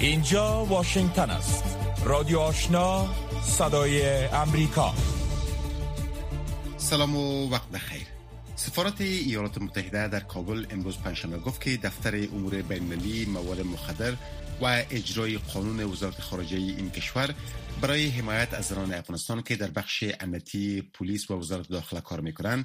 اینجا واشنگتن است. رادیو آشنا صدای امریکا. سلام و وقت بخیر. سفارت ایالات متحده در کابل امروز پنجشنبه گفت که دفتر امور بین‌المللی مواد مخدر و اجرای قانون وزارت خارجه این کشور برای حمایت از زنان افغانستان که در بخش امنیتی پلیس و وزارت داخله کار می‌کنند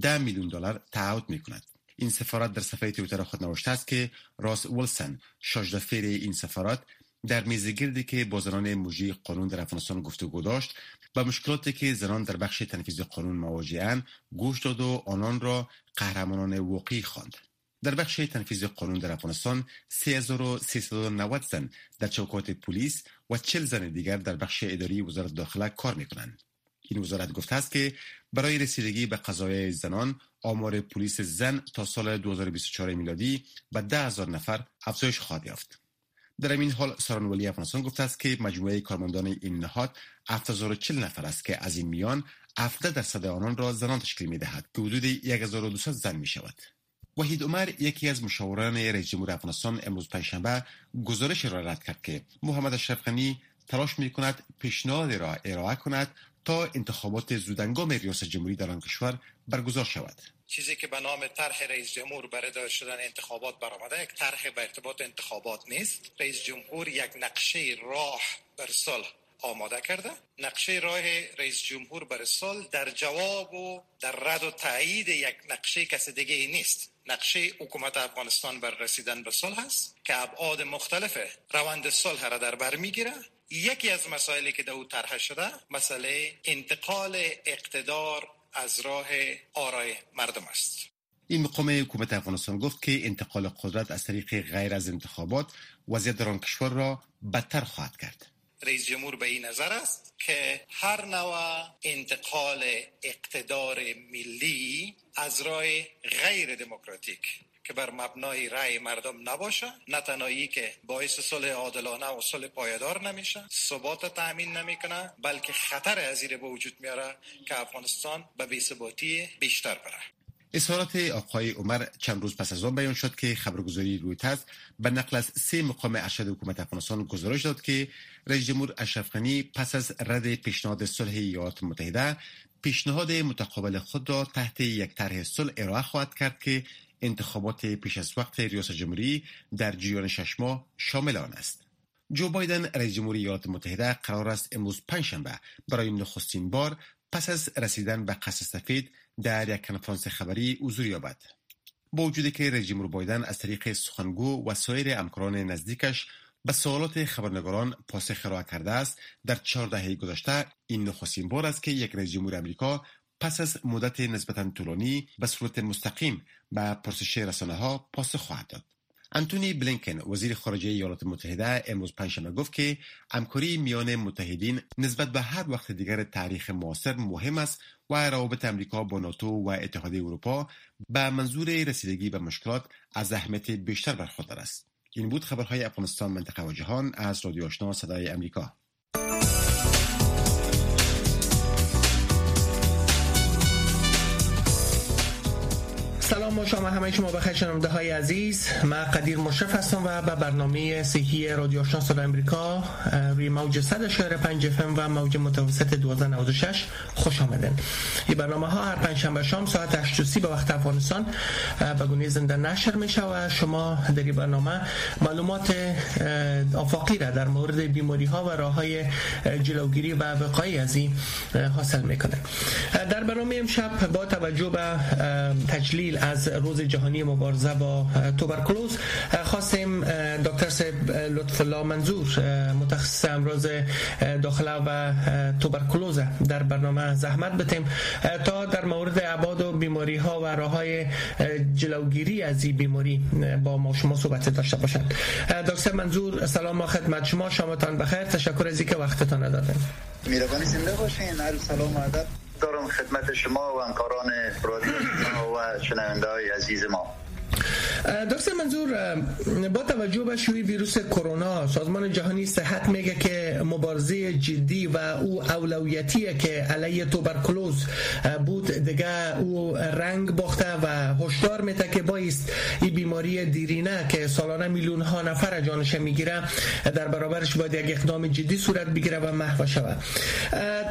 ده میلیون دلار تعهد می‌کند. این سفارت در صفحه تویتر خود نوشته است که راس ولسن شاجدفیر این سفارت در میزگردی که با زنان موجی قانون در افغانستان گفتگو داشت و مشکلاتی که زنان در بخش تنفیذ قانون مواجهاند گوش داد و آنان را قهرمانان واقعی خواند در بخش تنفیذ قانون در افغانستان 3390 زن در چوکات پلیس و 40 زن دیگر در بخش اداری وزارت داخله کار می کنند. این وزارت گفته است که برای رسیدگی به قضایای زنان آمار پلیس زن تا سال 2024 میلادی به ده نفر افزایش خواهد یافت. در این حال ساران ولی افغانستان گفته است که مجموعه کارمندان این نهاد 7040 نفر است که از این میان 70 درصد آنان را زنان تشکیل می دهد که حدود 1200 زن می شود. وحید عمر یکی از مشاوران رئیس جمهور افغانستان امروز پنجشنبه گزارش را رد کرد که محمد اشرف غنی تلاش می کند پیشنهاد را ارائه کند تا انتخابات زودنگام ریاست جمهوری در آن کشور برگزار شود. چیزی که به نام طرح رئیس جمهور برای داشته شدن انتخابات برآمده یک طرح به ارتباط انتخابات نیست. رئیس جمهور یک نقشه راه بر صلح آماده کرده. نقشه راه رئیس جمهور بر صلح در جواب و در رد و تایید یک نقشه کس دیگه ای نیست. نقشه حکومت افغانستان بر رسیدن به صلح است که ابعاد مختلف روند صلح را در بر می‌گیره. یکی از مسائلی که در او طرح شده مسئله انتقال اقتدار از راه آرای مردم است. این مقام حکومت افغانستان گفت که انتقال قدرت از طریق غیر از انتخابات وضعیت در کشور را بدتر خواهد کرد. رئیس جمهور به این نظر است که هر نوع انتقال اقتدار ملی از راه غیر دموکراتیک که بر مبنای رأی مردم نباشه نه تنهایی که باعث صلح عادلانه و صلح پایدار نمیشه ثبات تامین نمی‌کنه بلکه خطر ازیر به وجود میاره که افغانستان به بی‌ثباتی بیشتر بره. اظهارات آقای عمر چند روز پس از آن بیان شد که خبرگزاری رویترز به نقل از سه مقام ارشد حکومت افغانستان گزارش داد که رئیس جمهور اشرف غنی پس از رد پیشنهاد صلح ایالات متحده پیشنهاد متقابل خود را تحت یک طرح صلح ارائه خواهد کرد که انتخابات پیش از وقت ریاست جمهوری در جریان شش ماه شامل آن است. جو بایدن رئیس جمهوری ایالات متحده قرار است امروز پنجشنبه برای نخستین بار پس از رسیدن به قصر سفید در یک کنفرانس خبری حضور یابد. با وجودی که رئیس جمهور بایدن از طریق سخنگو و سایر همکاران نزدیکش به سوالات خبرنگاران پاسخ را کرده است در چهار دهه گذشته این نخستین بار است که یک رئیس جمهور امریکا پس از مدت نسبتا طولانی به صورت مستقیم به پرسش رسانه ها پاسخ خواهد داد. انتونی بلینکن وزیر خارجه ایالات متحده امروز پنجشنبه گفت که همکاری میان متحدین نسبت به هر وقت دیگر تاریخ معاصر مهم است و روابط امریکا با ناتو و اتحادیه اروپا به منظور رسیدگی به مشکلات از اهمیت بیشتر برخوردار است. این بود خبرهای افغانستان منطقه و جهان از رادیو آشنا صدای امریکا سلام با شما همه شما بخیر. شنونده های عزیز من قدیر مشرف هستم و به برنامه صحی رادیو آشنا صدای امریکا روی موج 100 شهر 5 فم و موج متوسط 1296 خوش آمدین. این برنامه ها هر پنج شنبه شام ساعت 8:30 به وقت افغانستان به گونه زنده نشر میشه و شما در این برنامه معلومات آفاقی را در مورد بیماری ها و راه های جلوگیری و وقایع از این حاصل می‌کنه در برنامه امشب با توجه به تجلیل از روز جهانی مبارزه با توبرکلوز. خواستیم دکتر سیب لطف الله منظور متخصص امراض داخله و توبرکلوز در برنامه زحمت بتیم. تا در مورد عباد و بیماری ها و راه های جلوگیری از این بیماری با ما شما صحبت داشته باشند. دکتر منظور سلام خدمت شما. شامتان بخیر. تشکر از اینکه وقتتان دادن میروانی زنده باشین. سلام و ادب. دارم خدمت شما و همکاران رادیو و شنونده های عزیز ما. دکتر منظور با توجه به شیوع ویروس کرونا سازمان جهانی صحت میگه که مبارزه جدی و او اولویتیه که علیه توبرکلوز بود. دیگه او رنگ باخته و هشدار میده که بایست این بیماری دیرینه که سالانه میلیون ها نفر جانش می‌گیره در برابرش باید یک اقدام جدی صورت بگیره و محو شود.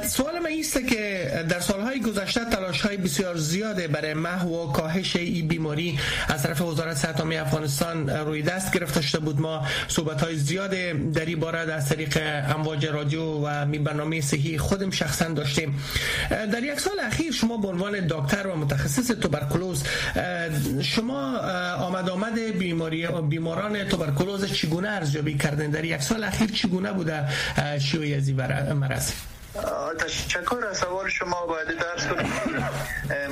سوال من ایسته که در سالهای گذشته تلاش های بسیار زیاده برای محو و کاهش این بیماری از طرف وزارت صحت افغانستان روی دست گرفته شده بود. ما صحبت های زیاد در این باره از طریق امواج رادیو و می برنامه صحی خودم شخصا داشتیم. در یک سال اخیر شما به عنوان دکتر و متخصص توبرکلوز شما آمد آمد بیماری بیماران توبرکلوز چگونه ارزیابی کردن در یک سال اخیر چگونه بوده شیوع از مرض تشکر از سوال شما باید درس کنم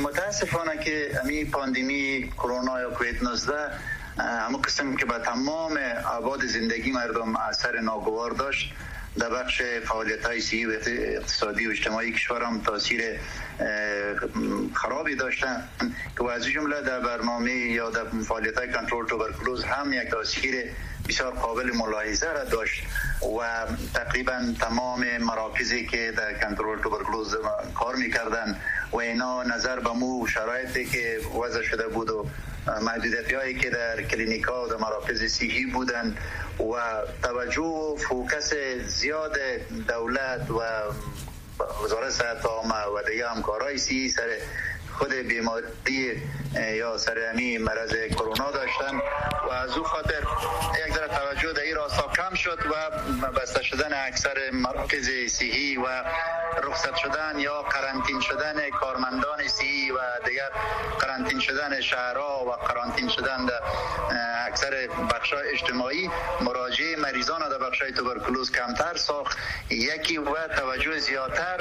متاسفانه که امی پاندیمی کرونا یا کووید 19 همه قسم که به تمام آباد زندگی مردم اثر ناگوار داشت در بخش فعالیت های سی و اقتصادی و اجتماعی کشور هم تاثیر خرابی داشتن. که از جمله در برنامه یا در فعالیت های کنترل توبرکلوز هم یک تاثیر بسیار قابل ملاحظه را داشت و تقریبا تمام مراکزی که در کنترل توبرکلوز کار می‌کردن و اینا نظر به مو شرایطی که وضع شده بود و محدودیتی هایی که در کلینیکا و در مراکز صحی بودن و توجه و فوکس زیاد دولت و وزارت صحت عامه و دیگه همکارای سی سر خود بیماری یا سرمی مرض کرونا داشتن و از او خاطر یک ذره توجه در کم شد و بسته شدن اکثر مراکز صحی و رخصت شدن یا قرنطین شدن کارمندان صحی و دیگر قرنطین شدن شهرها و قرنطین شدن در اکثر بخش اجتماعی مراجعه مریضان در بخش توبرکلوز کمتر ساخت. یکی و توجه زیادتر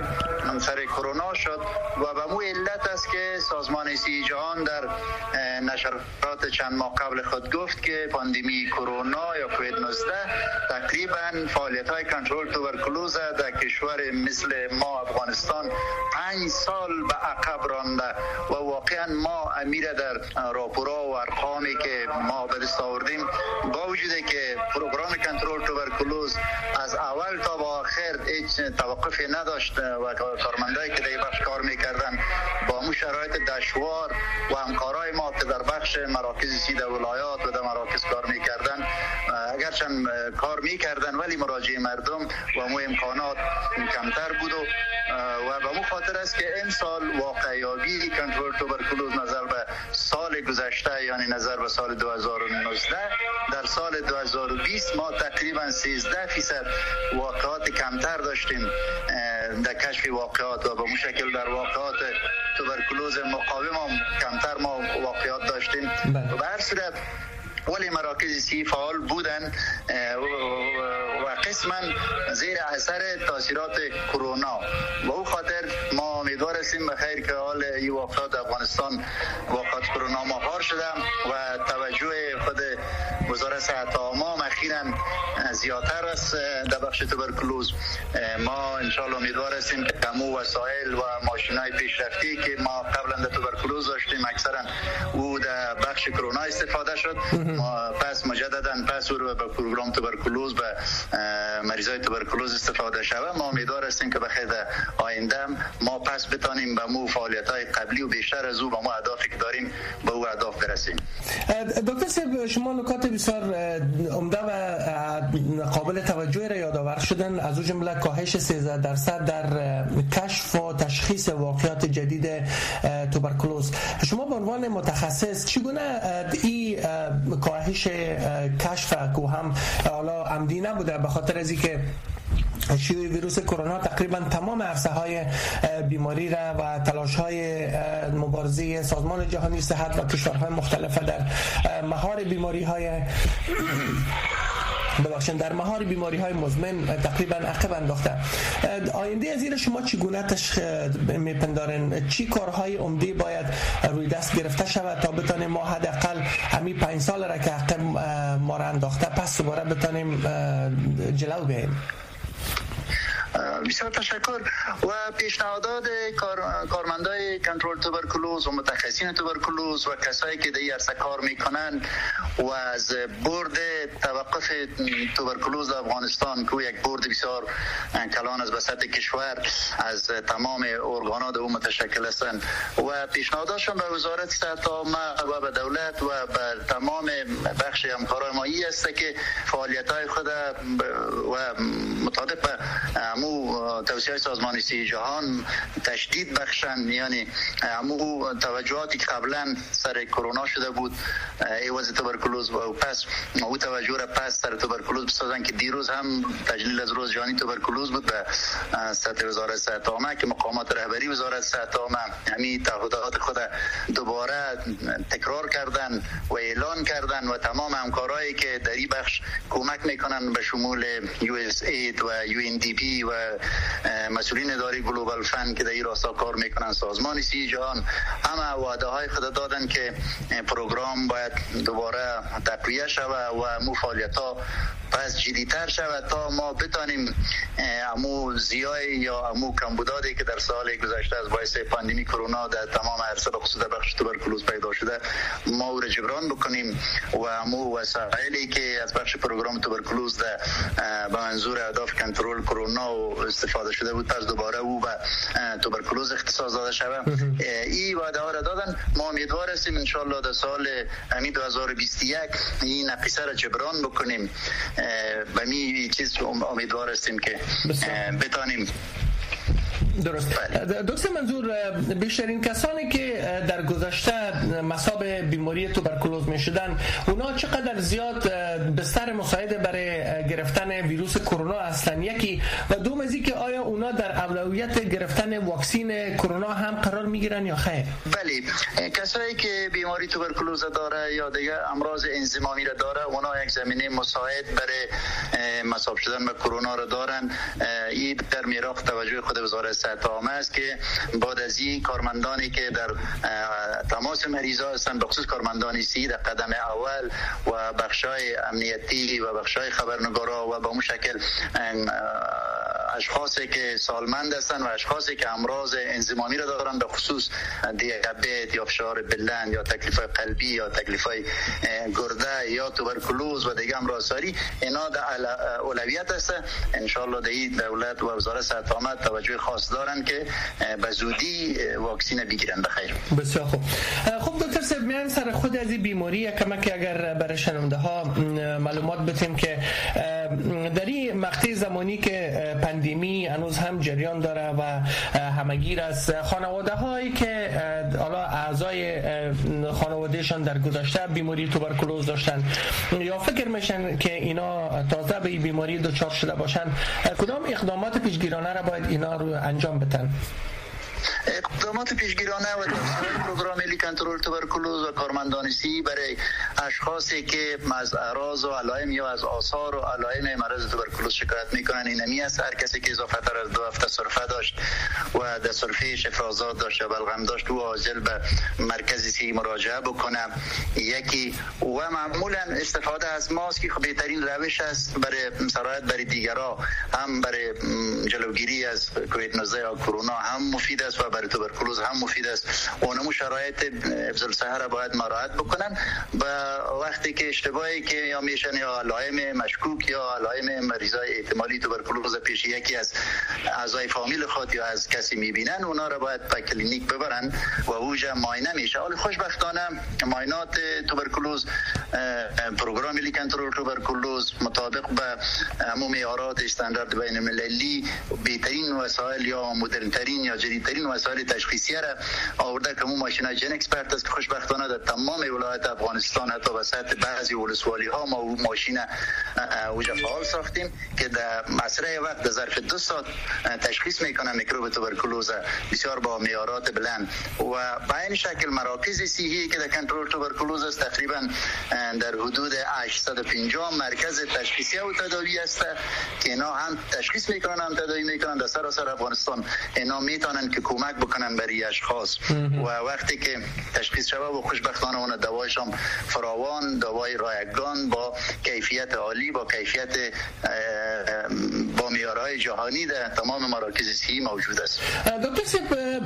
سر کرونا شد و به مو علت است که سازمان سی جهان در نشرات چند ماه قبل خود گفت که پاندیمی کرونا یا کووید 19 تقریبا فعالیت های کنترل توبرکلوز در کشور مثل ما افغانستان پنج سال به عقب رانده و واقعا ما امیر در راپورا و ارقامی که ما به دست آوردیم با وجود که پروگرام کنترل توبرکلوز از اول تا با آخر هیچ توقفی نداشت و کارمندایی که در بخش کار می‌کردن با مو شرایط دشوار و همکارای ما که در بخش مراکز سید ولایات و در مراکز کار می‌کردن اگرچند کار می‌کردن ولی مراجع مردم و مو امکانات کمتر بود و و به مو خاطر است که این سال واقعیابی کنترل توبرکلوز نظر به سال گذشته یعنی نظر به سال 2019 در سال 2020 ما تقریبا 13 فیصد واقعات کمتر داشتیم در کشف واقعات و به مشکل در واقعات توبرکلوز مقاوم هم کمتر ما واقعات داشتیم بله. و به هر صورت ولی مراکز سی فعال بودن و قسما زیر اثر تاثیرات کرونا. و او خاطر ما امیدوار هستیم به خیر که حال این واقعات افغانستان واقعات کرونا مهار شده و توجه خود وزارت صحت عامه اخیرا زیادتر است. در بخش توبرکلوز ما انشالله امیدوار هستیم که کمو وسایل و ماشین های پیشرفتی که ما قبلا در توبرکلوز داشتیم اکثرا او بخش کرونا استفاده شد. ما پس رو به پروگرام توبرکلوز به مریضای توبرکلوز استفاده شود. ما امیدوار هستیم که بخیر آینده ما پس بتانیم به مو فعالیت های قبلی و بیشتر از او به مو اهدافی که داریم به او اهداف برسیم. دکتر شما نکات بسیار عمده و قابل توجه را یادآور شدن. از او جمله کاهش 13 درصد در کشف و تشخیص واقعات جدید توبرکلوز شما به عنوان متخصص چگونه این کاهش کشف کو هم حالا عمدی نبوده به خاطر از اینکه شیوع ویروس کرونا تقریبا تمام عرصه های بیماری را و تلاش های مبارزه سازمان جهانی صحت و کشورهای مختلف در مهار بیماری های ببخشید در مهار بیماری های مزمن تقریبا عقب انداخته. آینده از این شما چگونه تش میپندارن چی کارهای عمده باید روی دست گرفته شود تا بتانیم ما حداقل همین پنج سال را که عقب ما را انداخته پس دوباره بتانیم جلو بیاییم؟ بسیار تشکر و پیشنهادات کارمندای کنترل توبرکلوز و متخصصین توبرکلوز و کسایی که در عرصه کار می‌کنن و از برد توقف توبرکلوز در افغانستان که یک برد بسیار کلان از وسط کشور از تمام ارگانات او متشکل هستند. و پیشنهاداتشون به وزارت صحت و به دولت و به تمام بخش همکارای مایی است که فعالیت های خود و مطابق امو توصیه سازمان سی جهان تشدید بخشن یعنی امو توجهاتی که قبلا سر کرونا شده بود ایواز تبرکلوز و پس او توجه را پس سر تبرکلوز بسازن که دیروز هم تجلیل از روز جهانی تبرکلوز بود به سطح وزارت صحت عامه که مقامات رهبری وزارت صحت عامه همین تعهدات خود دوباره تکرار کردن و اعلان کردن و تمام همکارایی که در این بخش کمک می‌کنن به شمول USAID و UNDP و مسئولین اداره Global Fund که در این راستا کار می‌کنن سازمان صحی جهان همه وعده های خود دادن که پروگرام باید دوباره تقویه شود و مو فعالیت ها پس جدیتر شود تا ما بتانیم امو ضیاع یا امو کمبودادی که در سال گذشته از باعث پاندمی کرونا در تمام عرصه بخصوص بخش توبرکلوز پیدا شده ما او جبران بکنیم و امو وسایلی که از بخش پروگرام توبرکلوز در به منظور اهداف کنترل کرونا و استفاده شده بود پس دوباره او به توبرکلوز اختصاص داده شود. این وعده ها را دادن ما امیدوار هستیم ان در سال 2021 این نقیصه را جبران بکنیم. به می چیز امیدوار هستیم که بتانیم. درست. دکتر منظور بیشترین کسانی که در گذشته مصاب بیماری توبرکلوز می شدن اونا چقدر زیاد بستر مساعده برای گرفتن ویروس کرونا هستند یکی و دوم از که آیا اونا در اولویت گرفتن واکسین کرونا هم قرار می گیرن یا خیر؟ بله. کسایی که بیماری توبرکلوز داره یا دیگه امراض انزیمامی را داره اونا یک زمینه مساعد برای مصاب شدن به کرونا را دارن. این در میراق توجه خود وزارت صحت است که بعد از این کارمندانی که در تماس مریضا هستند بخصوص کارمندان سی در قدم اول و بخشای امنیتی و بخشای خبرنگارا و به اون شکل اشخاصی که سالمند هستند و اشخاصی که امراض انزیمامی را دارن به خصوص دیابت یا فشار بلند یا تکلیف قلبی یا تکلیف گرده یا توبرکلوز و دیگه امراضاری اینا در اولویت است ان شاء الله در دولت و وزارت صحت عامه توجه خاص دارن که به زودی واکسین بگیرن. بخیر. بسیار خوب. خب دکتر صاحب میان سر خود از این بیماری کمک اگر برای شنونده ها معلومات بتیم که در این مقطع زمانی که پندیمی هنوز هم جریان داره و همگیر از خانواده هایی که حالا اعضای خانوادهشان در گذشته بیماری توبرکلوز داشتن یا فکر میشن که اینا تازه به بیماری دچار شده باشن کدام اقدامات پیشگیرانه را باید اینا رو انجام بدن؟ اقدامات پیشگیرانه و پروگرام ملی کنترل توبرکلوز و کارمندان سی برای اشخاصی که از اعراض و علائم یا از آثار و علائم مرض توبرکلوز شکایت می‌کنن. این نمی است. هر کسی که اضافه تر از دو هفته سرفه داشت و در سرفه شفرازات داشت و بلغم داشت و عاجل به مرکز سی مراجعه بکنه. یکی و معمولا استفاده از ماسک خب بهترین روش است برای سرایت برای دیگرها هم برای جلوگیری از کووید 19 یا کرونا هم مفید است و برای توبرکلوز هم مفید است. اونمو شرایط افضل صحه باید مراعات بکنن. و وقتی که اشتباهی که یا میشن یا علائم مشکوک یا علائم مریضای احتمالی توبرکلوز پیش یکی از اعضای فامیل خود یا از کسی می‌بینن اونا را باید به کلینیک ببرن و اوجا معاینه میشه. حال خوشبختانه معاینات توبرکلوز پروگرام ملی کنترل توبرکلوز مطابق به عموم معیارات استاندارد بین المللی بهترین وسایل یا مدرن ترین یا جدیدترین وسایل تشخیصی را آورده که مو ماشین GeneXpert است که خوشبختانه در تمام ولایت افغانستان حتی سطح بعضی ولسوالی ها ما ماشین اوجا فعال ساختیم که در مسرع وقت در ظرف دو ساعت تشخیص می‌کنه میکروب توبرکلوز بسیار با معیارات بلند. و به این شکل مراکز صحی که در کنترل توبرکلوز است تقریبا در حدود 850 مرکز تشخیصی و تداوی است که اینا هم تشخیص می‌کنن هم تداوی می‌کنن. در سراسر افغانستان اینا می‌تونن که کمک بکنن برای اشخاص و وقتی که تشخیص شوه و خوشبختانه اون دوایشان فراوان دوای رایگان با کیفیت عالی با کیفیت با میارهای جهانی در تمام مراکز صحی موجود است. دکتر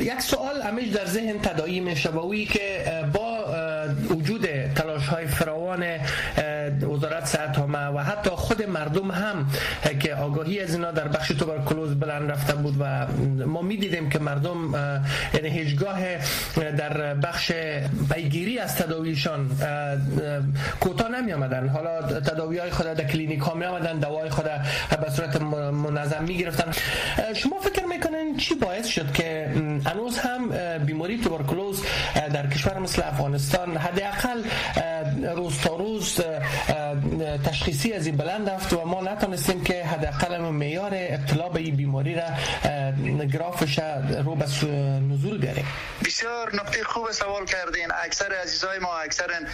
یک سوال همیش در ذهن تدایی میشه که با وجود تلاش های فراوان وزارت صحت و حتی خود مردم هم که آگاهی از اینا در بخش توبرکلوز بلند رفته بود و ما می‌دیدیم که مردم یعنی هیچگاه در بخش پیگیری از تداویشان کوتا نمی آمدن حالا تداوی های خود در کلینیک ها می آمدن دوای خود به صورت منظم می گرفتن شما فکر می‌کنین چی باعث شد که هنوز هم بیماری توبرکلوز در کشور مثل افغانستان حداقل روز تا روز uh, تشخیصی از این بلند رفت و ما نتونستیم که حداقل معیار ابتلا به این بیماری را گرافش رو به نزول بیاریم. بسیار نکته خوب سوال کردین. اکثر عزیزای ما اکثر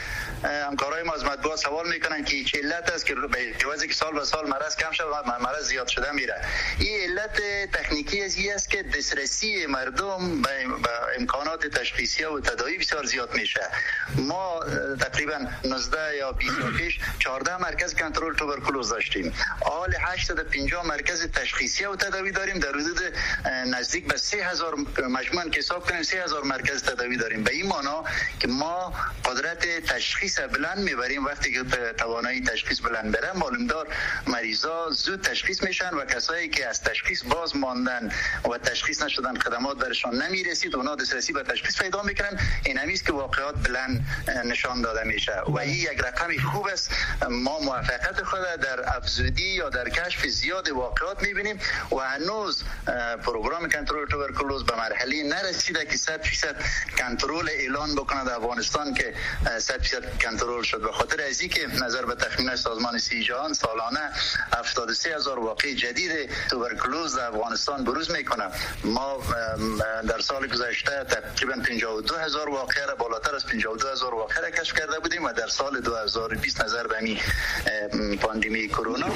همکارای ما از مطبوعات سوال می‌کنن که چه علت است که به که سال به سال مرض کم شد و مرض زیاد شده میره. این علت تکنیکی از است که دسترسی مردم به امکانات تشخیصی و تداوی بسیار زیاد میشه. ما تقریبا 19 یا 20 پیش 14 مرکز کنترل توبرکولوز داشتیم. حال 850 مرکز تشخیصی و تداوی داریم. در حدود نزدیک به 3000 مجموعاً که حساب کنیم 3000 مرکز تداوی داریم. به این معنا که ما قدرت تشخیص بلند می‌بریم. وقتی که توانایی تشخیص بلند بره معلوم دار مریضا زود تشخیص میشن و کسایی که از تشخیص باز ماندن و تشخیص نشدن خدمات برشان نمی‌رسید اونا دسترسی به تشخیص پیدا می‌کنن. این همیست که واقعات بلند نشان داده میشه. و این یک رقم خوب است. ما موفقیت خود در افزودی یا در کشف زیاد واقعات می‌بینیم و هنوز پروگرام کنترل توبرکلوز به مرحله نرسیده که 100 فیصد کنترل اعلان بکنه در افغانستان که 100 فیصد کنترل شد. به خاطر از که نظر به تخمین سازمان سی جهان سالانه 73 هزار واقع جدید توبرکلوز در افغانستان بروز می‌کنه. ما در سال گذشته تقریبا 52 هزار واقعه را بالاتر از 52 هزار واقعه را کشف کرده بودیم و در سال 2020 نظر به می پاندمی کرونا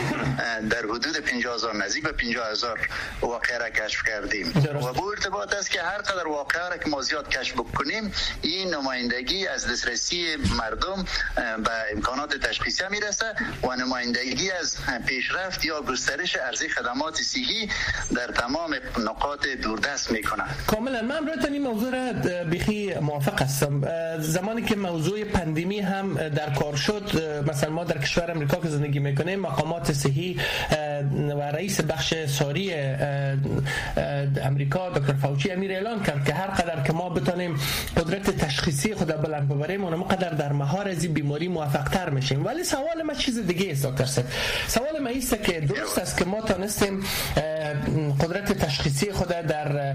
در حدود 50 هزار نزدیک به 50 هزار واقعه را کشف کردیم. و به ارتباط است که هر قدر واقعه را که ما زیاد کشف بکنیم این نمایندگی از دسترسی مردم به امکانات تشخیصی می‌رسه و نمایندگی از پیشرفت یا گسترش ارزی خدمات صحی در تمام نقاط دوردست می‌کنه کاملا. من برایتان این موضوع را بخی موافق هستم. زمانی که موضوع پندمی هم در کار شد مثلا ما در کشور امریکا که زندگی می‌کنیم مقامات صحی و رئیس بخش ساری امریکا دکتر فوچی امیر اعلان کرد که هر قدر که ما بتانیم قدرت تشخیصی خود بلند ببریم اونم قدر در مهار از بیماری موفق تر میشیم. ولی سوال ما چیز دیگه است دکتر سید سوال ما ایست که درست است که ما تانستیم قدرت تشخیصی خود در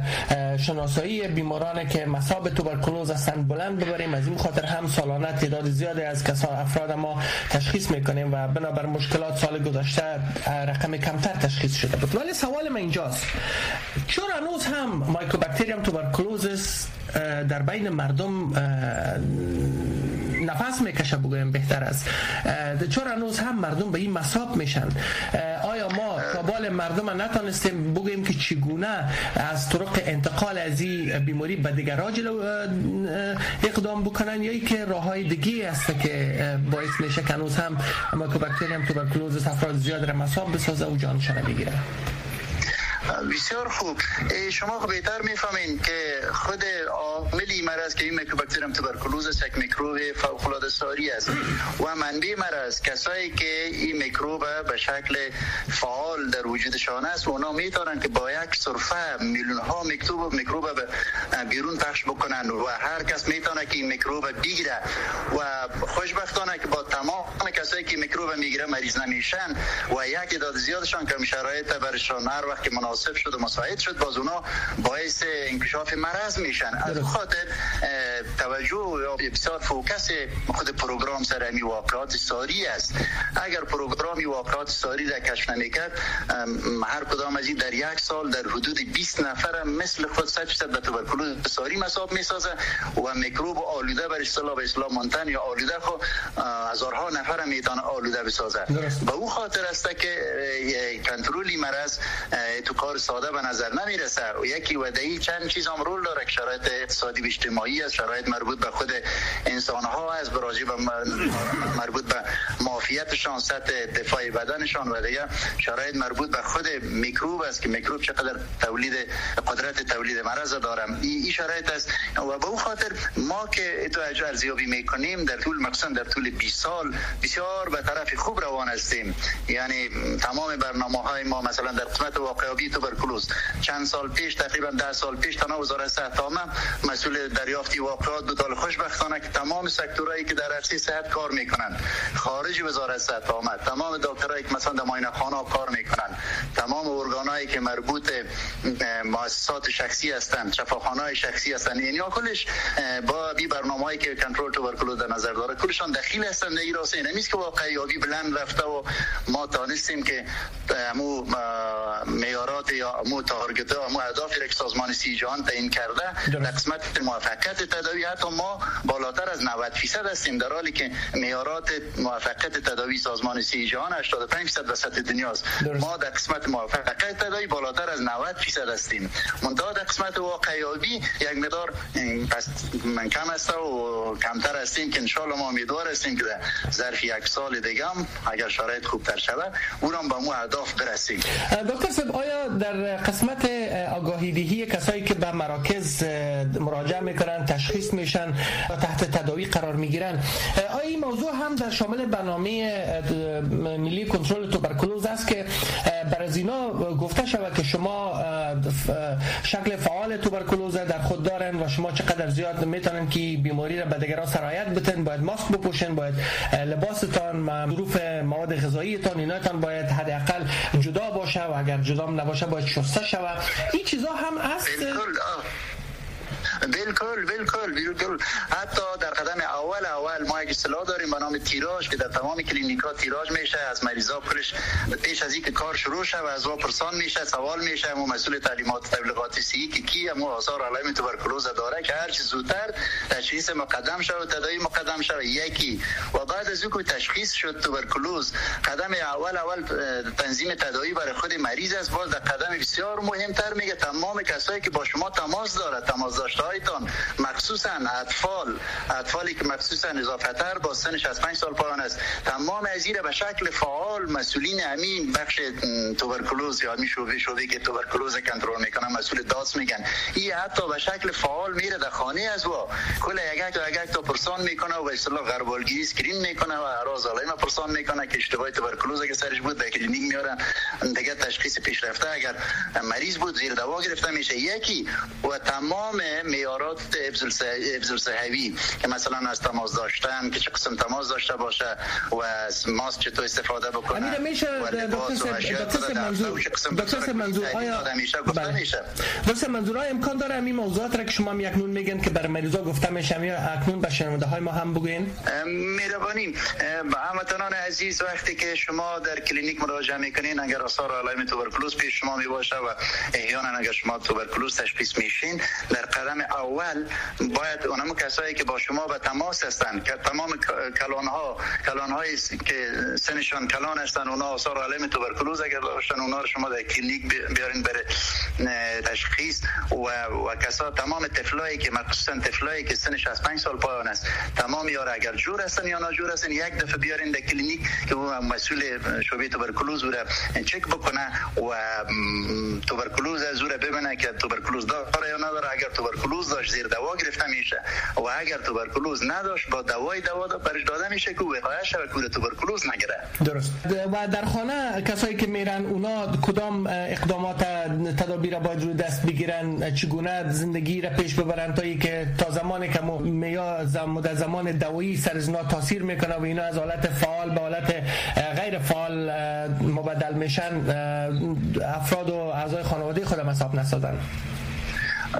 شناسایی بیماران که مصاب توبرکلوز هستند بلند ببریم. از این خاطر هم سالانه تعداد زیادی از کسان افراد ما تشخیص می‌کنیم و بنابر مشکلات سال گذشته رقم کمتر تشخیص شده بود. ولی سوال من اینجاست. چرا هنوز هم مایکوبکتریوم توبرکلوزس در بین مردم نفس می‌کشه بگویم بهتر است؟ چرا هنوز هم مردم به این مساب میشن؟ آیا ما بال مردم نتانستیم بگویم که چگونه از طرق انتقال از این بیماری به دیگر اقدام بکنن یا که راه های دیگه است که باعث میشه که هنوز هم مایکوبکتریوم توبرکلوز افراد زیاد را مساب بسازه و جانشان بگیره. بسیار خوب. شما خب بهتر می‌فهمین که خود عاملی مرض که این میکروباکتریوم توبرکلوز یک میکروب فوق العاده ساری است و منبع مرض کسایی که این میکروب به شکل فعال در وجودشان است اونا می‌تونن که با یک صرفه میلیون ها میکروب میکروب به بیرون پخش بکنن و هر کس می‌تونه که این میکروب بگیره و خوشبختانه که با تمام کسایی که میکروب می‌گیره مریض نمیشن و یک تعداد زیادشان که شرایط برشان هر وقت که مناسب شد و مساعد شد باز اونا باعث انکشاف مرض میشن. از خاطر توجه یا بسیار فوکس خود پروگرام سر امی واقعات ساری است. اگر پروگرامی واقعات ساری در کشف نمی‌کرد هر کدام از این در یک سال در حدود 20 نفر مثل خود 100 درصد به توبرکلوز ساری مساب می‌سازه و میکروب آلوده بر اصطلاح به اصطلاح مونتن یا آلوده خو هزارها نفر می‌تونه آلوده بسازه. به او خاطر است که کنترلی مرض تو کار ساده به نظر نمی‌رسه. و یکی ودهی چند چیز هم رول داره شرایط اقتصادی و اجتماعی است شرایط مربوط به خود انسان ها است براجی به مربوط به ظرفیتشان سطح دفاع بدنشان و دیگه شرایط مربوط به خود میکروب است که میکروب چقدر تولید قدرت تولید مرض دارم. این شرایط است. و به او خاطر ما که تو ارزیابی می‌کنیم در طول مخصوصا در طول 20 سال بسیار به طرف خوب روان هستیم. یعنی تمام برنامه های ما مثلا در قسمت واقعیابی توبرکلوز چند سال پیش تقریبا 10 سال پیش تنها وزارت صحت عامه مسئول دریافتی واقعات بود خوشبختانه که تمام سکتورهایی که در عرصه صحت کار می‌کنند. خارج وزارت صحت آمد. تمام دکترایی که مثلا در ماینه خانه کار می‌کنند. تمام ارگانایی که مربوط مؤسسات شخصی هستند شفاخانه شخصی هستند. یعنی کلش با بی برنامه‌ای که کنترل توبرکلوز در نظر داره کلشان دخیل هستند. در راسته نمیست که واقعی یابی بلند رفته و ما تانستیم که مو میارات یا مو تارگت ها مو اهدافی که سازمان سی جهان تعیین کرده در قسمت موفقیت تداوی. حتی ما بالاتر از 90 فیصد هستیم. در حالی که میارات موفقیت تداوی سازمان سی جهان 85 درصد به سطح دنیاست ما در قسمت موفقیت تداوی بالاتر از 90 فیصد هستیم. منتها در قسمت واقعیابی یک مقدار من کم است و کمتر هستیم که انشالله ما امیدوار هستیم که در ظرف یک سال دیگه هم اگر شرایط خوبتر شود او را به مو اهداف برسیم. دکتر صاحب آیا در قسمت آگاهی دهی کسایی که به مراکز مراجعه می‌کنن تشخیص میشن تحت تداوی قرار می‌گیرن آیا این موضوع هم در شامل برنامه ملی کنترل توبرکلوز است که بر از اینا گفته شود که شما شکل فعال توبرکلوز در خود دارن و شما چقدر زیاد می‌تونن که بیماری را به دیگران سرایت بتن باید ماسک بپوشن باید لباستان ظروف مواد غذاییتان ایناتان باید حداقل جدا باشه و اگر جدا نباشه باید شسته شود. این چیزا هم است بالکل بالکل بالکل. حتی در قدم اول اول ما یک اصطلاح داریم به نام تیراژ که در تمام کلینیکا تیراژ میشه از مریضا پرش پیش از اینکه کار شروع شه و از وا پرسان میشه سوال میشه. مو مسئول تعلیمات تبلیغات سی که کی مو آثار علائم توبرکلوز داره که هر چه زودتر تشخیص مقدم شه و تداوی مقدم شه. یکی و بعد از اینکه تشخیص شد توبرکلوز قدم اول اول تنظیم تداوی برای خود مریض است. باز در قدم بسیار مهمتر میگه تمام کسایی که با شما تماس داره تماس داشته هایتان مخصوصا اطفال. اطفالی که مخصوصا اضافه با سن 65 سال پایان است. تمام از به شکل فعال مسئولین امین بخش توبرکلوز یا می شعبه شعبه که توبرکلوز کنترل می‌کنن مسئول داس میگن. این حتی به شکل فعال میره در خانه از وا. کل یک تا یک تا پرسان می‌کنه و به اصطلاح غربالگیری می‌کنه و اراز علائم پرسان می‌کنه که اشتباه توبرکلوز که سرش بود به کلینیک میارن دیگه تشخیص پیشرفته اگر مریض بود زیر دوا گرفته میشه. یکی و تمام معیارات ابزل صحوی که مثلا از تماس داشتن که چه قسم تماس داشته باشه و از ماسک چطور استفاده بکنه امیر میشه دکتر منظور آیا دکتر منظور آیا امکان داره این موضوعات را که شما یک نون میگن که برای مریضا گفته میشه یا اکنون به شنونده های ما هم بگوین؟ مهربانی. هموطنان عزیز وقتی که شما در کلینیک مراجعه می‌کنین اگر آثار علائم توبرکلوز پیش شما می باشه و احیانا اگر شما توبرکلوز تشخیص میشین در قدم اول باید اونم کسایی که با شما به تماس هستند که تمام کلان ها کلان هایی که سنشان کلان هستن اونا آثار علائم توبرکلوز اگر داشتن اونا رو شما در کلینیک بیارین بر تشخیص و و کسا تمام طفلایی که مخصوصا طفلایی که سنش از 5 سال پایان است تمام یار اگر جور هستن یا ناجور هستن یک دفعه بیارین در کلینیک که مسئول شعبه توبرکلوز رو چک بکنه و توبرکلوز از رو ببینه که توبرکلوز داره یا نداره اگر توبرکلوز داشت زیر دوا گرفته میشه. و اگر توبرکلوز نداشت با دوای دوا برش داده میشه که وقایش و کور توبرکلوز نگیره. درست. و در خانه کسایی که میرن اونا کدام اقدامات تدابیر باید رو دست بگیرن؟ چگونه زندگی را پیش ببرن تا که تا زمانی که میا در زمان دوایی سر از تاثیر می‌کنه و اینا از حالت فعال به حالت غیر فعال مبدل میشن افراد و اعضای خانواده خودم حساب نسازن.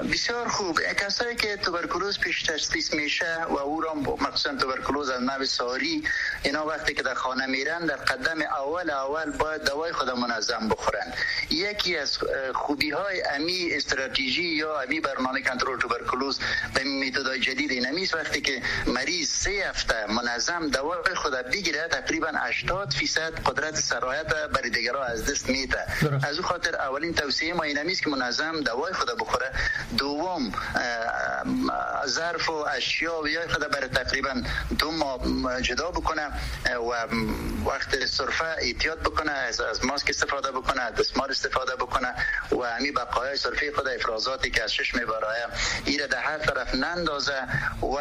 بسیار خوب. کسایی که توبرکلوز پیش تشخیص میشه و او را مخصوصا توبرکلوز از نوع ساری اینا وقتی که در خانه میرن در قدم اول اول باید دوای خود منظم بخورن. یکی از خوبی های امی استراتژی یا امی برنامه کنترل توبرکلوز به متدای جدید اینمیست وقتی که مریض سه هفته منظم دوای خود بگیره تقریبا 80 فیصد قدرت سرایت برای دیگران از دست میده. از او خاطر اولین توصیه ما اینمیست که منظم دوای خود بخوره. دوم ظرف و اشیا و یا خود برای تقریبا دو ماه جدا بکنه و وقت صرفه احتیاط بکنه از, از ماسک استفاده بکنه دستمال استفاده بکنه و همی بقایای صرفی خود افرازاتی که از شش میبرایه این در هر طرف نندازه و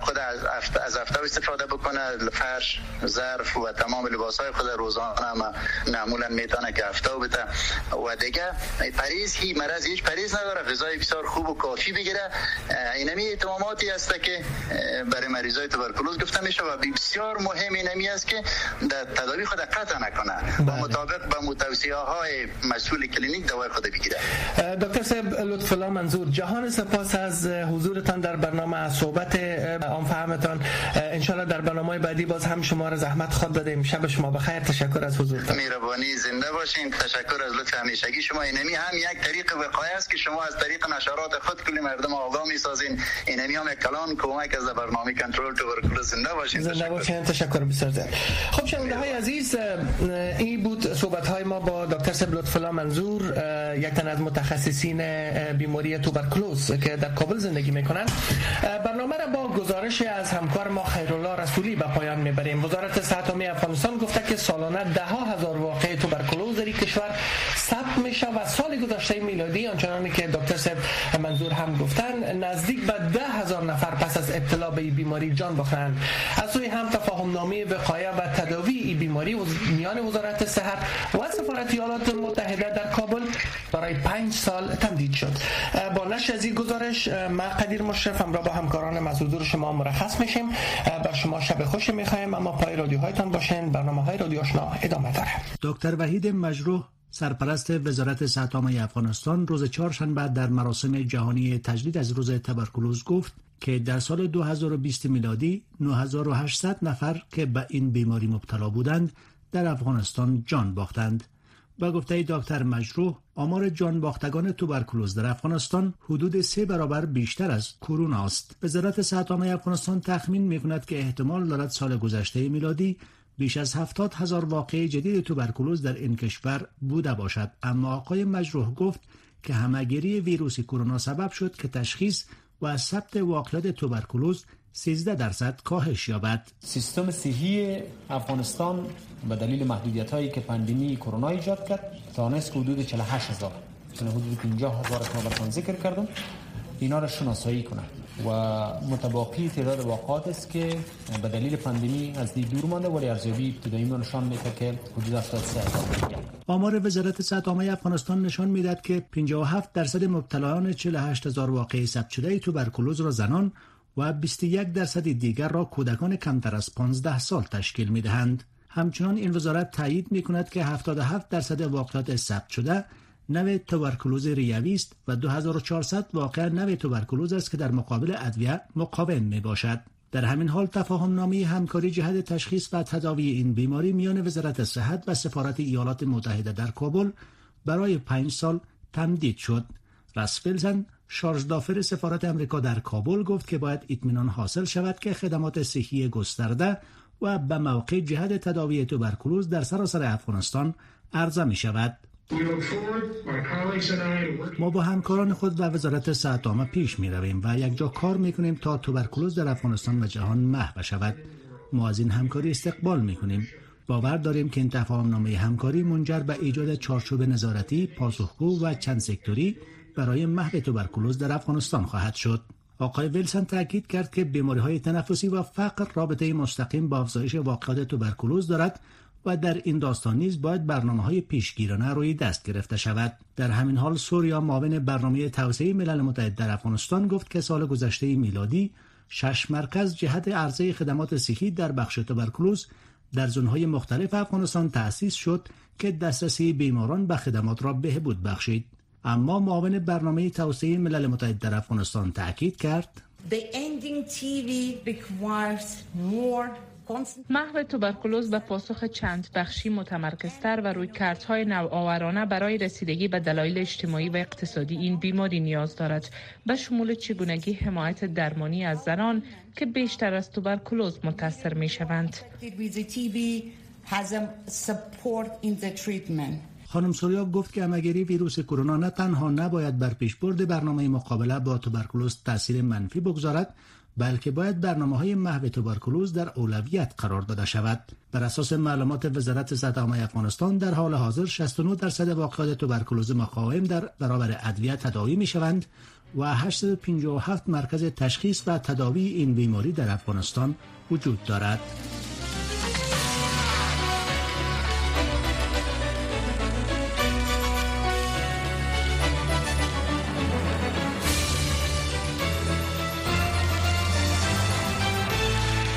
خود از از افتاب استفاده بکنه فرش ظرف و تمام لباس های خود روزانه معمولا می‌تونه که افتاب بده و دیگه پرهیز ای مرض هیچ پرهیز نداره غذای بسیار خوب و کافی بگیره. اینمی اهتماماتی است که برای مریضای توبرکلوز گفته میشه و بسیار مهم اینمی است که در تداوی خود قطع نکنه. با بله. مطابق با توصیه های مسئول کلینیک دوای خود بگیره. دکتر صاحب لطف الله منظور. جهان سپاس از حضورتان در برنامه صحبت آن فهمتان. انشالله در برنامه بعدی باز هم شما را زحمت خود دادیم. شب شما بخیر. تشکر از حضورتان. مهربانی زنده باشین. تشکر از لطف همیشگی شما. اینمی هم یک طریق وقایه است که شما از طریق نشرات خود کلی مردم آگاه می‌سازین. اینمی هم کلان کمک از برنامه کنترل توبرکلوز زنده باشین. زنده باشین. تشکر بسیار زیاد. خب شنونده های عزیز این بود صحبت های ما با دکتر سب لطفلا منظور یک تن از متخصصین بیماری توبرکلوز که در کابل زندگی می‌کنند. برنامه را با گزارش از همکار ما خیرالله رسولی به پایان می‌بریم. وزارت صحت افغانستان گفته که سالانه ده ها هزار واقعه توبرکلوز در کشور ثبت میشه و سال گذشته میلادی آنچنانی که دکتر سب منظور هم گفتن نزدیک به ده هزار نفر پس از ابتلا به بیماری جان باختند از سوی هم تفاهم نامه وقایه و تداوی این بیماری میان وزارت صحت و سفارت ایالات متحده در کابل برای پنج سال تمدید شد. با نشر از این گزارش ما قدیر مشرف را با همکاران مسئول شما مرخص میشیم. بر شما شب خوش می‌خوایم اما پای رادیوهایتان باشین برنامه های رادیو ادامه داره دکتر وحید مجروح سرپرست وزارت صحت افغانستان روز چهارشنبه در مراسم جهانی تجدید از روز تبرکلوز گفت که در سال 2020 میلادی 9800 نفر که به این بیماری مبتلا بودند در افغانستان جان باختند. با گفته دکتر مجروح آمار جان باختگان توبرکلوز در افغانستان حدود سه برابر بیشتر از کرونا است. وزارت صحت عامه افغانستان تخمین می کند که احتمال دارد سال گذشته میلادی بیش از هفتاد هزار واقعه جدید توبرکلوز در این کشور بوده باشد. اما آقای مجروح گفت که همگیری ویروس کرونا سبب شد که تشخیص و ثبت واقعیت توبرکلوز 13 درصد کاهش یابد. سیستم صحی افغانستان به دلیل محدودیت هایی که پندمی کرونا ایجاد کرد توانست حدود 48 هزار حدود 50 هزار که ذکر کردم اینا را شناسایی کنند. و متباقی تعداد واقعات است که به دلیل پندمی از دید دور مانده ولی ارزیابی ابتدایی ما نشان میده که حدود 73 هزار آمار وزارت صحت عامه افغانستان نشان می‌دهد که 57 درصد مبتلایان 48 هزار واقعه ثبت شده توبرکولوز را زنان و 21 درصد دیگر را کودکان کمتر از 15 سال تشکیل می دهند. همچنان این وزارت تایید می کند که 77 درصد واقعات ثبت شده نوع توبرکلوز ریوی است و 2400 واقع نوع توبرکلوز است که در مقابل ادویه مقاوم می باشد. در همین حال تفاهم نامی همکاری جهت تشخیص و تداوی این بیماری میان وزارت صحت و سفارت ایالات متحده در کابل برای پنج سال تمدید شد. رس فیلزن شارژدافر سفارت امریکا در کابل گفت که باید اطمینان حاصل شود که خدمات صحی گسترده و به موقع جهت تداوی توبرکلوز در سراسر افغانستان عرضه می شود. ما با همکاران خود و وزارت عامه پیش می رویم و یک جا کار می کنیم تا توبرکلوز در افغانستان و جهان محو شود ما از این همکاری استقبال می کنیم باور داریم که این تفاهم نامه همکاری منجر به ایجاد چارچوب نظارتی پاسخگو و چند سکتوری برای محو توبرکلوز در افغانستان خواهد شد. آقای ویلسن تاکید کرد که بیماری های تنفسی و فقر رابطه مستقیم با افزایش واقعات توبرکلوز دارد و در این داستان نیز باید برنامه های پیشگیرانه روی دست گرفته شود. در همین حال سوریا معاون برنامه توسعه ملل متحد در افغانستان گفت که سال گذشته میلادی شش مرکز جهت عرضه خدمات صحی در بخش توبرکلوز در زونهای مختلف افغانستان تأسیس شد که دسترسی بیماران به خدمات را بهبود بخشید. اما معاون برنامه توسعه ملل متحد در افغانستان تاکید کرد محو توبرکلوز به پاسخ چند بخشی متمرکزتر و روی کارتهای نوآورانه برای رسیدگی به دلایل اجتماعی و اقتصادی این بیماری نیاز دارد. به شمول چگونگی حمایت درمانی از زنان که بیشتر از توبرکلوز متاثر می شوند. خانم سوریا گفت که امگری ویروس کرونا نه تنها نباید بر پیشبرد برنامه مقابله با توبرکولوز تاثیر منفی بگذارد بلکه باید برنامه های محو توبرکولوز در اولویت قرار داده شود. بر اساس معلومات وزارت صحت افغانستان در حال حاضر 69 درصد واقعات توبرکولوز مقاوم در برابر ادویه تداوی می شوند و 857 مرکز تشخیص و تداوی این بیماری در افغانستان وجود دارد.